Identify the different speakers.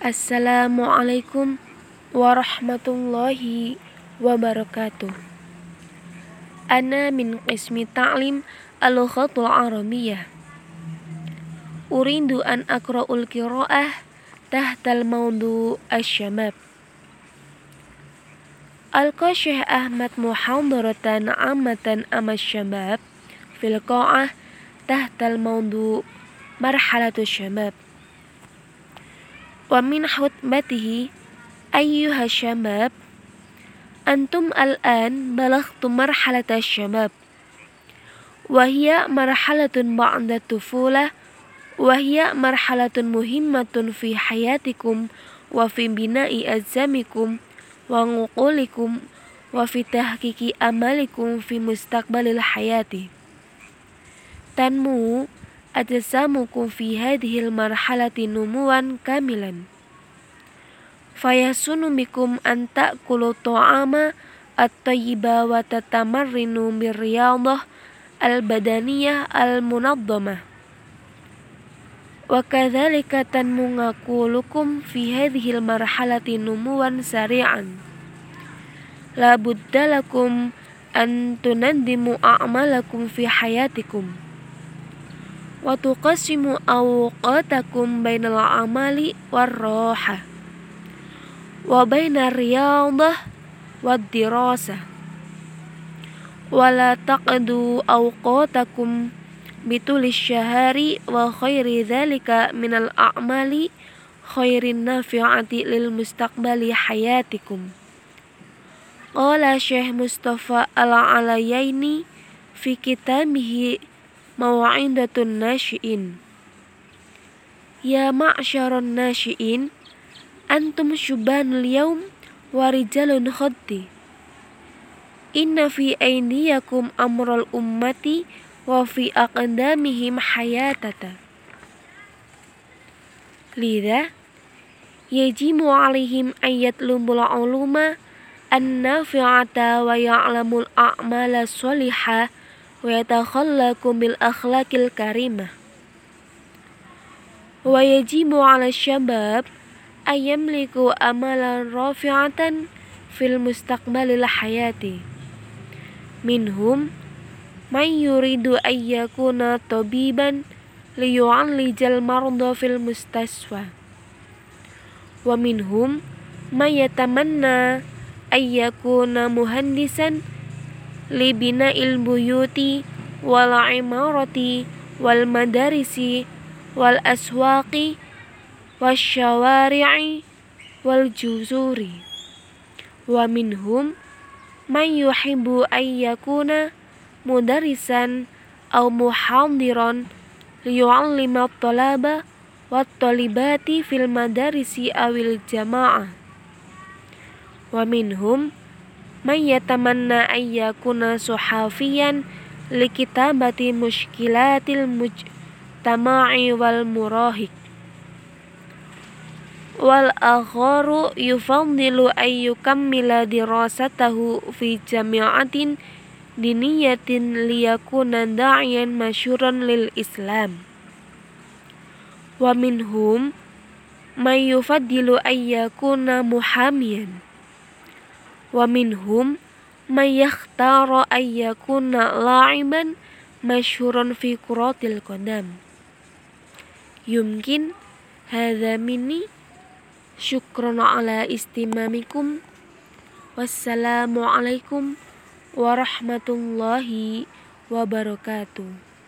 Speaker 1: Assalamualaikum warahmatullahi wabarakatuh. Ana min qismi ta'lim al-lughatul arabiyyah. Urindu an akra'ul qira'ah tahtal mawdu asy-syamab. Alqa Syekh Ahmad muhadaratan amatan amas syabab fil qa'ah tahtal mawdu marhalatus syabab. Wa min hutbatihi ayyuha syabab antum al-an balaghtum marhalata syabab. Wahia marhalatun ba'da tufulah wahia marhalatun muhimmatun fi hayatikum wa fi bina'i azamikum wa nguqulikum wa fi tahqiqi amalikum fi mustaqbalil hayati tanmu marhalati numuwan kamilan fayasunu bikum an ta'kulu ta'ama at-tayyiba wa tatamarrinu birriyadah al-badaniyah al-munaddamah wa kadzalika tanmu ngaqulukum fi hadhil marhalati numuwan sari'an la budda lakum an tunaddimu a'malakum fi hayatikum wa tuqassimu awqatakum bainal amali war raha wa bainar riyadah wad dirasa wala taqdu awqatakum bitulis syahari wa khairi dzalika minal a'mali khairin nafi'ati lil mustaqbali hayatikum Qala Syekh Mustafa Al-Alayaini fi kitabihi Maw'idatun Nasyi'in. Ya ma'syaron nasyi'in antum syubanul yaum wa rijalun khaddi Inna fi aydiyakum amral ummati wa fi aqdamihim hayatata. Lida yajimu alaihim ayat lumbul uluma an-nafi'ata wa ya'lamul a'mala sholihah wa yatakhallaku bil akhlaqil karimah wa yajibu 'ala syabab ayyamliku amalan rafi'atan fil mustaqbalil hayati minhum man yuridu ayyakuna tabiban liyu'allijal marda fil mustaswa wa minhum man yatamanna ayyakuna muhandisan libina ilbuyuti wal imarati wal madarisi wal aswaqi wasyawari'i wal juzuri. Wa minhum man yuhibbu ayyakuna mudarisan aw muhadiran liyu'allima talaba wat talibati fil madarisi awil jama'ah wa minhum man yatamanna ayyakuna suhafiyan likitabati mushkilatil mujtama'i wal murahik. Wal akharu yufaddilu ayyukammila dirasatahu fi jami'atin diniyatin liyakuna da'iyan masyuran lil islam. Wa minhum man yufaddilu ayyakuna muhamiyan wa minhum may yakhtara ayyakuna la'iban masyhuran fi kuratil qadam. Yumkin hadza minni syukran ala istimamikum. Wassalamu alaikum warahmatullahi wabarakatuh